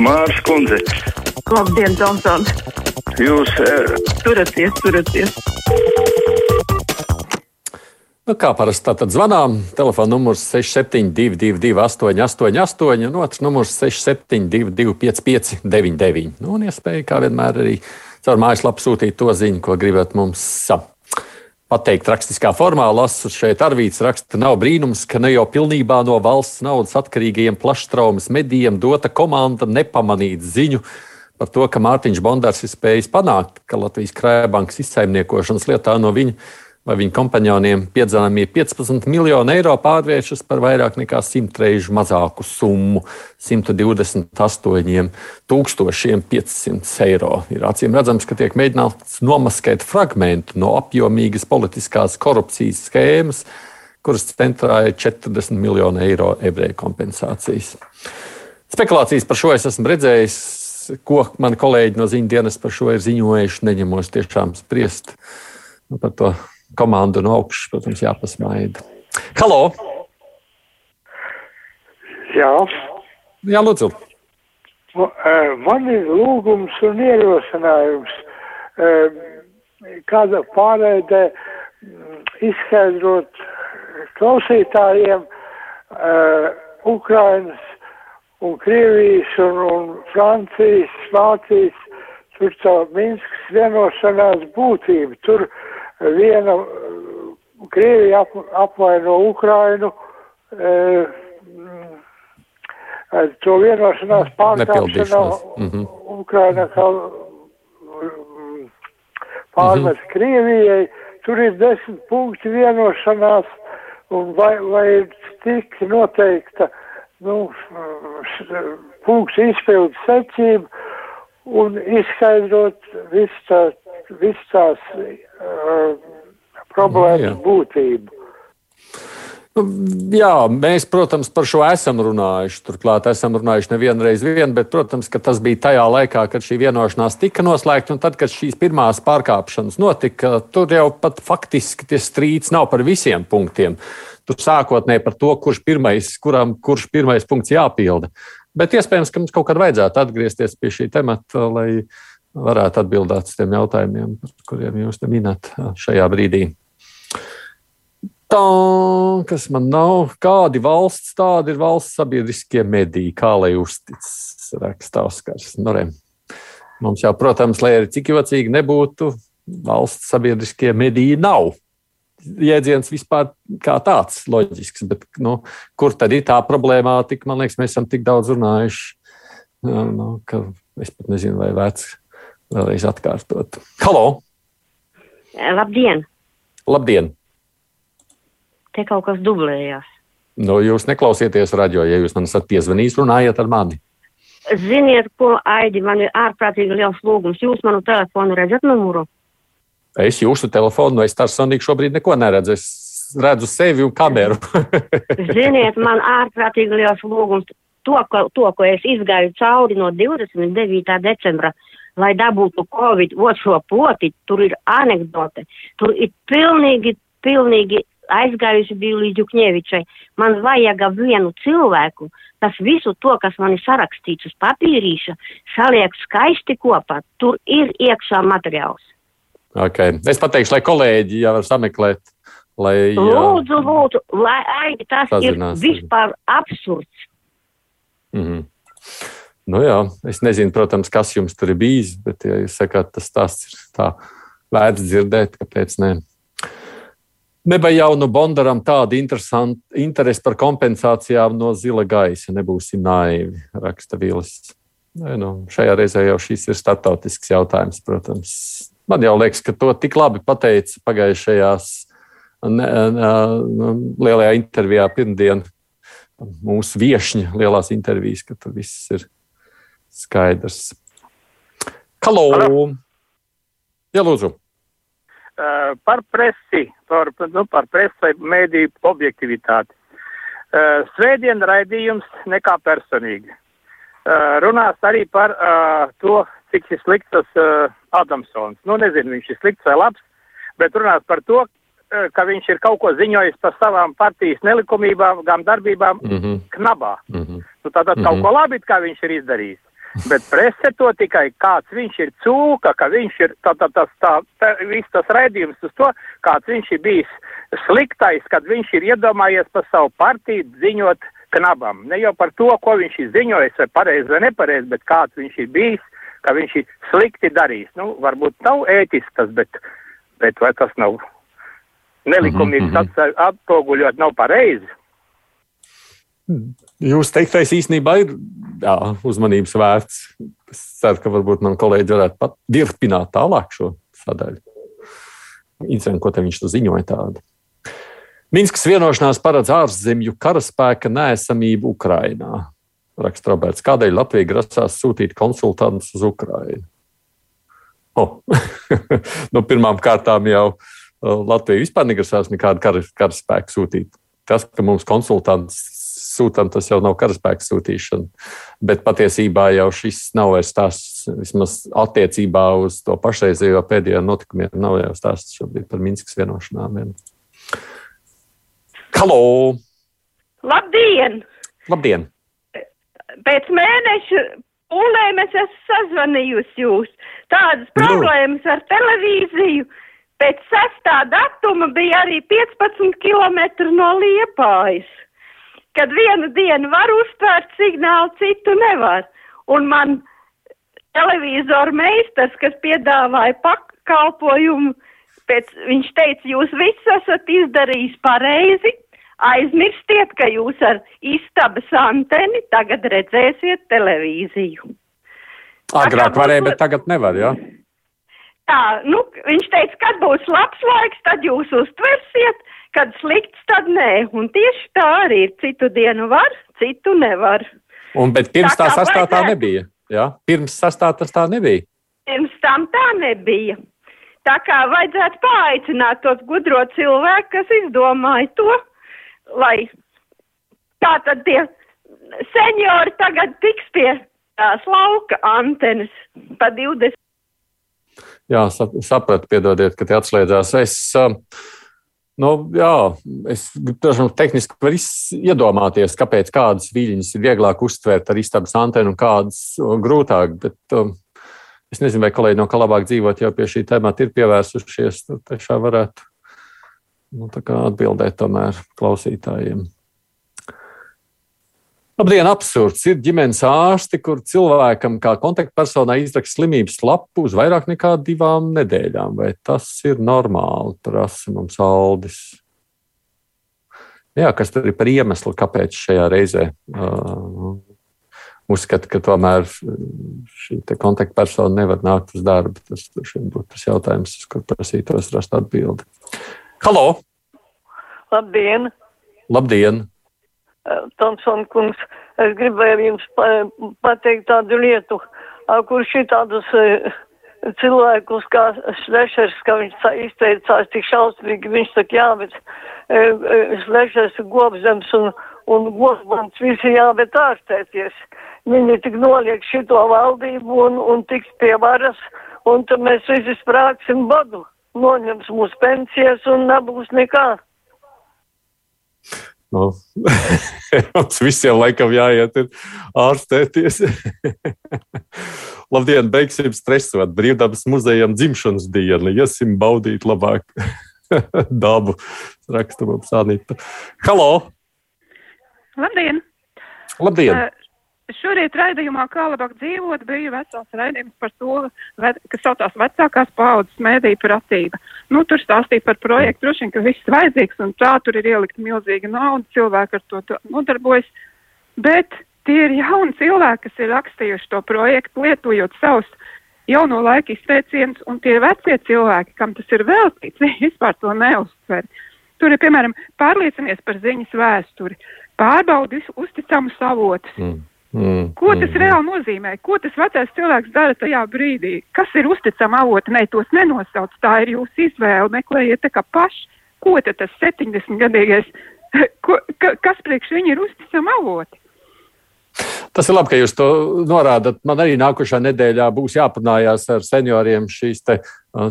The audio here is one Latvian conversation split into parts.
Mārs Kundze. Labdien, Tomson! Jūs uh... turaties, turaties! Nu, kā parasti tātad zvanām, telefona numurs 6722, 888, un otrs numurs 672, 559, nu, un iespēja, kā vienmēr, arī caur mājaslapu sūtīt to ziņu, ko gribat mums pateikt rakstiskā formā. Lasu šeit Arvīts raksta, nav brīnums, ka ne jau pilnībā no valsts naudas atkarīgajiem plašstraumas medijiem dota komanda nepamanīt ziņu par to, ka Mārtiņš Bondārs ir spējis panākt, ka Latvijas krājbankas izsaimniekošanas lietā no viņa vai viņa kompanioniem piedzīvojamie 15 miljoni eiro pārvēršas par vairāk nekā 100 reižu mazāku summu - 128,500 eiro. Ir acīm redzams, ka tiek mēģināts nomaskēt fragment no apjomīgas politiskās korupcijas schēmas, kuras centrā ir 40 miljonu eiro ebreju kompensācijas. Spekulācijas par šo es esmu redzējis, ko mani kolēģi no ziņas dienas par šo ir ziņojuši, neņemos tiešām spriest par to komanda no augšas, protams, jāpasmaida. Halo! Jā. Jā, lūdzu. Man ir lūgums un ierosinājums. Kāda pārēdē izskaidrot klausītājiem Ukrainas un Krievijas un, un Francijas, Vācijas, tur tā Minskas vienošanās būtība. Tur uh, viena Krievija ap, apvaino Ukrainu. E, to vienošanās pārkāpšana mm -hmm. Ukraina kā pārmet mm -hmm. Krievijai. Tur ir desmit punkti vienošanās, un vai, vai ir tik noteikta nu, punkts izpildu secība un izskaidrot visu tā, visu tās uh, problēmas jā. būtību. Nu, jā, mēs, protams, par šo esam runājuši. Turklāt esam runājuši nevienu reizi, vien, bet, protams, tas bija tajā laikā, kad šī vienošanās tika noslēgta. Un tad, kad šīs pirmās pārkāpšanas notika, tur jau pat faktiski tas strīds nav par visiem punktiem. Tur sākotnēji par to, kurš pirmais, kuram, kurš pirmais punkts jāpilda. Bet iespējams, ka mums kaut kad vajadzētu atgriezties pie šī temata, lai varētu atbildēt uz tiem jautājumiem, par kuriem jūs minat šajā brīdī. Tā, kas man nav, kādi valsts, tādi ir valsts sabiedriskie mediji, kā lai uzticas, raksta Oskars. Nu, re. Mums jau, protams, lai arī cik jocīgi nebūtu, valsts sabiedriskie mediji nav. Jēdziens vispār kā tāds loģisks, bet nu, kur tad ir tā problemātika? Man liekas, mēs esam tik daudz runājuši, nu, ka es pat nezinu, vai vērts vēlreiz atkārtot. Halo! Labdien! Labdien! Te kaut kas dublējās. Nu, jūs neklausieties radio, ja jūs man esat piezvanījis, runājiet ar mani. Ziniet, ko Aidi, man ir ārprātīgi liels lūgums. Jūs manu telefonu redzat numuru? Es jūsu telefonu, nu es personīgi šobrīd neko neredzu. Es redzu sevi un kameru. Ziniet, man ārprātīgi liels lūgums. To, ko, to, ko es izgāju cauri no 29. decembra lai dabūtu Covid otro poti, tur ir anekdote. Tur ir pilnīgi, pilnīgi aizgājusi bija līdz Jukņevičai. Man vajag vienu cilvēku, kas visu to, kas man ir sarakstīts uz papīrīša, saliek skaisti kopā. Tur ir iekšā materiāls. Okay. Es pateikšu, lai kolēģi jau var sameklēt. Lai, jā, lūdzu, lūdzu, lai aigi tas sazinās. ir vispār absurds. Mm -hmm. Nu, jā, es nezinu, protams, kas jums tur ir bijis, bet, ja jūs sakāt, tas stāsts ir tā vērts dzirdēt, kāpēc ne? Nebija jau no Bondaram tāda interese par kompensācijām no zila gaisa. Nebūsim naivi, raksta Vīlis. Nu, šajā reizē jau šis ir startautisks jautājums, protams. Man jau liekas, ka to tik labi pateica pagājušajās ne, ne, lielajā intervijā pirmdien mūsu viešņa lielās intervijas, ka tur viss ir Skaidrs. Halo! Halo. Jā, lūdzu. Uh, par presi, par, nu, par presi mēdīju objektivitāti. Uh, svētdien raidījums nekā personīgi. Uh, runās arī par uh, to, cik ir slikts tas uh, Adamsons. Nu, nezinu, viņš ir slikts vai labs, bet runās par to, eh, ka viņš ir kaut ko ziņojis par savām partijas nelikumībām, gan darbībām Mm -hmm. knabā. Mm -hmm. Nu, tātad Mhm. kaut ko labi, kā viņš ir izdarījis. Bet prese to tikai kāds viņš ir cūka, ka viņš ir tā, tā, tas, tā, tā, viss tas raidījums uz to, kāds viņš ir bijis sliktais, kad viņš ir iedomājies par savu partiju ziņot knabam. Ne jau par to, ko viņš ir ziņojis, vai pareizi vai nepareizi, bet kāds viņš ir bijis, ka viņš ir slikti darījis. Nu, varbūt nav ētisks tas, bet, bet vai tas nav nelikumīgs mhm. mm -hmm. atspoguļot, nav pareizi. Jūs teiktais īstenībā ir jā, uzmanības vērts. Es ceru, ka varbūt man kolēģi varētu pat dirpināt tālāk šo sadaļu. Interesanti, ko te viņš tu ziņoja tādu. Minskas vienošanās paredz ārzemju karaspēka nēsamību Ukrainā. Raksta Roberts, kādēļ Latvija grasās sūtīt konsultantus uz Ukrainu? Oh. nu, pirmām kārtām jau uh, Latvija vispār negrasās nekādu kar, karaspēku sūtīt. Tas, ka mums konsultants sūtām, tas jau nav karaspēka sūtīšana. Bet patiesībā jau šis nav vairs stāsts, vismaz attiecībā uz to pašreizējo pēdējo notikumiem, nav jau stāsts šobrīd par Minskas vienošanām. vien. Halo! Labdien! Labdien! Pēc mēneša pūlēm es esmu sazvanījusi jūs. Tādas Nu. problēmas ar televīziju. Pēc sestā datuma bija arī 15 km no Liepājas. Kad vienu dienu var uztvērt signālu, citu nevar. Un man televizoru meistars, kas piedāvāja pakalpojumu, pēc, viņš teica, jūs viss esat izdarījis pareizi. Aizmirstiet, ka jūs ar istabas anteni tagad redzēsiet televīziju. Agrāk varēja, bet tagad nevar. Ja? Tā, nu, viņš teica, kad būs labs laiks, tad jūs uztversiet, kad slikts, tad nē. Un tieši tā arī ir. Citu dienu var, citu nevar. Un, bet pirms Tā tā sastāvā tā nebija. Ja? Pirms sastāvā tas tā nebija. Pirms tam tā nebija. Tā kā vajadzētu paaicināt tos gudro cilvēku, kas izdomāja to, lai tā tad tie seniori tagad tiks pie tās lauka antenas pa 20. Jā, sap- sapratu, piedodiet, ka te atslēdzās. Es, um, nu, jā, es tiešām tehniski varu iedomāties, kāpēc kādas viļņas ir vieglāk uztvērt ar istabas antenu un kādas grūtāk. Bet, um, es nezinu, vai kolēģi no kā labāk dzīvot jau pie šī temata ir pievērsušies. Tad tiešām varētu nu, atbildēt tomēr klausītājiem. Labdien, absurds! Ir ģimenes ārsti, kur cilvēkam kā kontaktpersonai izraksta slimības lapu uz vairāk nekā divām nedēļām. Vai tas ir normāli? Prasa mums Aldis. Jā, kas tad ir par iemeslu, kāpēc šajā reizē uh, uzskata, ka tomēr šī kontaktpersona nevar nākt uz darbu? Tas būtu tas jautājums, uz kur prasītos rast atbildi. Halo! Labdien, Labdien! Tomson kungs. Es gribēju jums pa- pateikt tādu lietu, kur šī tādus eh, cilvēkus kā Šlešers, ka viņš izteicās tik šausmīgi, viņš saka, jā, bet Šlešers gobzems un, un gobzems visi jābet ārstēties. Viņi tik noliek šito valdību un, un tiks pie varas, un tad mēs visi sprāksim badu. Noņems mūsu pensijas un nebūs nekā. Nu, mums visiem laikam jāiet ārstēties. Labdien, beigsim stresot. Brīvdabas muzejam dzimšanas diena. Iesim baudīt labāk dabu. Raksta mums Anita. Halo! Labdien! Labdien! Uh, Šorīt raidījumā, kā labāk dzīvot, bija vesels raidījums par to, kas saucās vecākās paudzes mēdīju pratība. Nu, tur stāstīja par projektu, droši vien, ka viss vajadzīgs un tā tur ir ielikt milzīga nauda, cilvēki ar to, to nodarbojas. Bet tie ir jauni cilvēki, kas ir rakstījuši to projektu, lietojot savus jauno laiku izteicienus, un tie vecie cilvēki, kam tas ir veltīts, viņi vispār to neuztver. Tur ir, piemēram, pārliecinies par ziņas vēsturi, pārbaudi uz- uzticamus avotus. Mm. Mm. Ko tas reāli nozīmē? Ko tas vecais cilvēks dara tajā brīdī? Kas ir uzticama avota? Nē, tos nenosauc. Tā ir jūsu izvēle. Meklējiet kā paši. Ko tad tas 70 gadīgais, ko, ka, kas priekš viņa ir uzticama avota? Tas ir labi, ka jūs to norādat. Man arī nākošā nedēļā būs jāparunājās ar senioriem šīs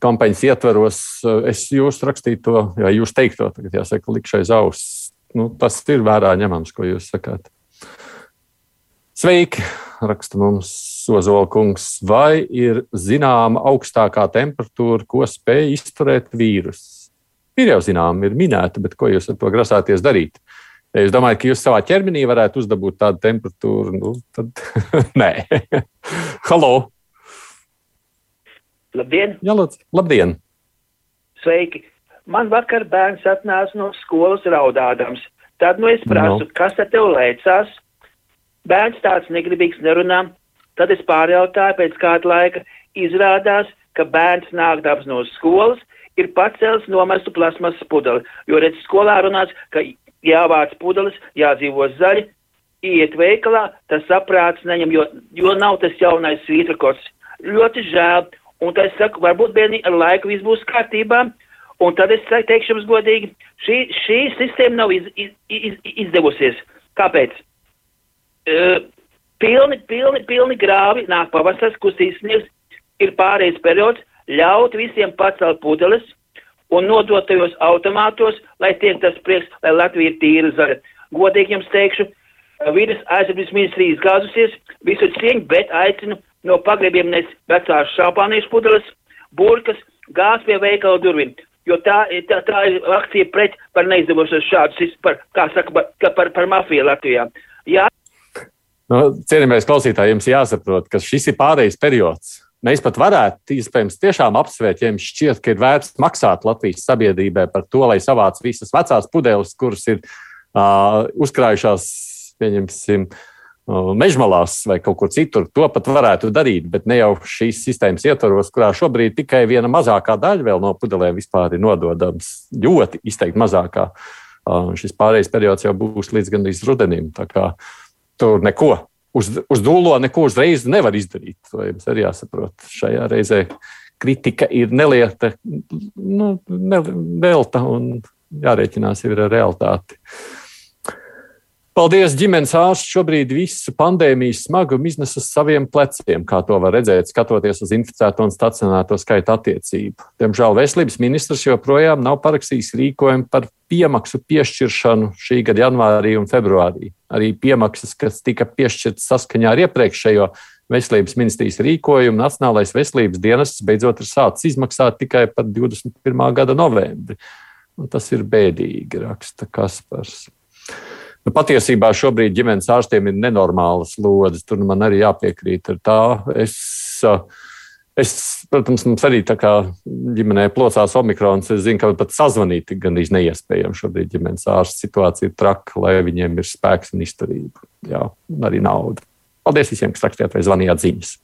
kampaņas ietvaros. Es jūs rakstītu to, vai jūs teikto, tagad jāsaka, likšu aiz auss. Nu, tas ir vērā ņemams, ko jūs sakāt. Sveiki, raksta mums Ozola kungs. Vai ir zināma augstākā temperatūra, ko spēj izturēt vīruss? Ir jau zināma, ir minēta, bet ko jūs ar to grasāties darīt? Ja jūs domājat, ka jūs savā ķermenī varētu uzdabūt tādu temperatūru, nu, tad nē. Halo! Labdien! Jā, lūdzu, labdien! Sveiki! Man vakar bērns atnāca no skolas raudādams. Tad nu es prasu, no. kas te tev lēcās? Bērns tāds negribīgs nerunā. Tad es pārjautāju pēc kāda laika. Izrādās, ka bērns nākdams no skolas ir pacēlis nomestu plasmas pudeli, jo redz skolā runāts, ka jāvāc pudeles, jādzīvo zaļi, iet veikalā, tas saprāts neņem, jo, jo nav tas jaunais svītrakots. Ļoti žēl, un tad es saku, varbūt bērni ar laiku viss būs kārtībā, un tad es teikšu jums godīgi, šī, šī sistēma nav iz, iz, iz, izdevusies. Kāpēc? Uh, pilni, pilni, pilni grāvi, nāk pavasars, kustīs sniegs, ir pārējais periods, ļaut visiem pacelt pudeles un nodot tajos automātos, lai tiek tas prieks, lai Latvija ir tīra zaļa. Godīgi jums teikšu, vidas aizsardzības ministrija izgāzusies, visu cieņu, bet aicinu no pagrabiem nes vecās šāpāniešu pudeles, burkas, gāz pie veikala durvīm. Jo tā, tā, tā ir akcija pret par neizdevušos šādus, par, kā saka, par, par, par mafiju Latvijā. Jā, Nu, Cienījamais klausītājs, jums jāsaprot, ka šis ir pārejas periods. Mēs pat varētu, iespējams, tiešām apsvērt, ja jums šķiet, ka ir vērts maksāt Latvijas sabiedrībai par to, lai savāc visas vecās pudeles, kuras ir uh, uzkrājušās, pieņemsim, uh, mežmalās vai kaut kur citur. To pat varētu darīt, bet ne jau šīs sistēmas ietvaros, kurā šobrīd tikai viena mazākā daļa no pudelēm vispār ir nododams. Ļoti izteikti mazākā. Uh, šis pārējais periods jau būs līdz gandrīz rudenim. Tā kā uh, tur neko uz, uz dūlo neko uzreiz nevar izdarīt. To jums arī jāsaprot. Šajā reizē kritika ir nelieta, nu, nevelta un jārēķinās ar realitāti. Paldies, ģimenes ārsts. Šobrīd visu pandēmijas smagumu iznes uz saviem pleciem, kā to var redzēt, skatoties uz inficēto un stacionēto skaitu attiecību. Diemžēl veselības ministrs joprojām nav parakstījis rīkojumu par piemaksu piešķiršanu šī gada janvārī un februārī. Arī piemaksas, kas tika piešķirtas saskaņā ar iepriekšējo veselības ministrijas rīkojumu, Nacionālais veselības dienests beidzot ir sācis izmaksāt tikai par 21. gada novembri. Un tas ir bēdīgi, raksta Kaspars. Nu, patiesībā šobrīd ģimenes ārstiem ir nenormālas lodes. Tur man arī jāpiekrīt ar tā. Es, es, protams, mums arī tā kā ģimenē plosās omikrons. Es zinu, ka pat sazvanīt ir gandrīz neiespējami. Šobrīd ģimenes ārsta situācija ir traka, lai viņiem ir spēks un izturība. Jā, un arī nauda. Paldies visiem, kas rakstījāt vai zvanījāt ziņas.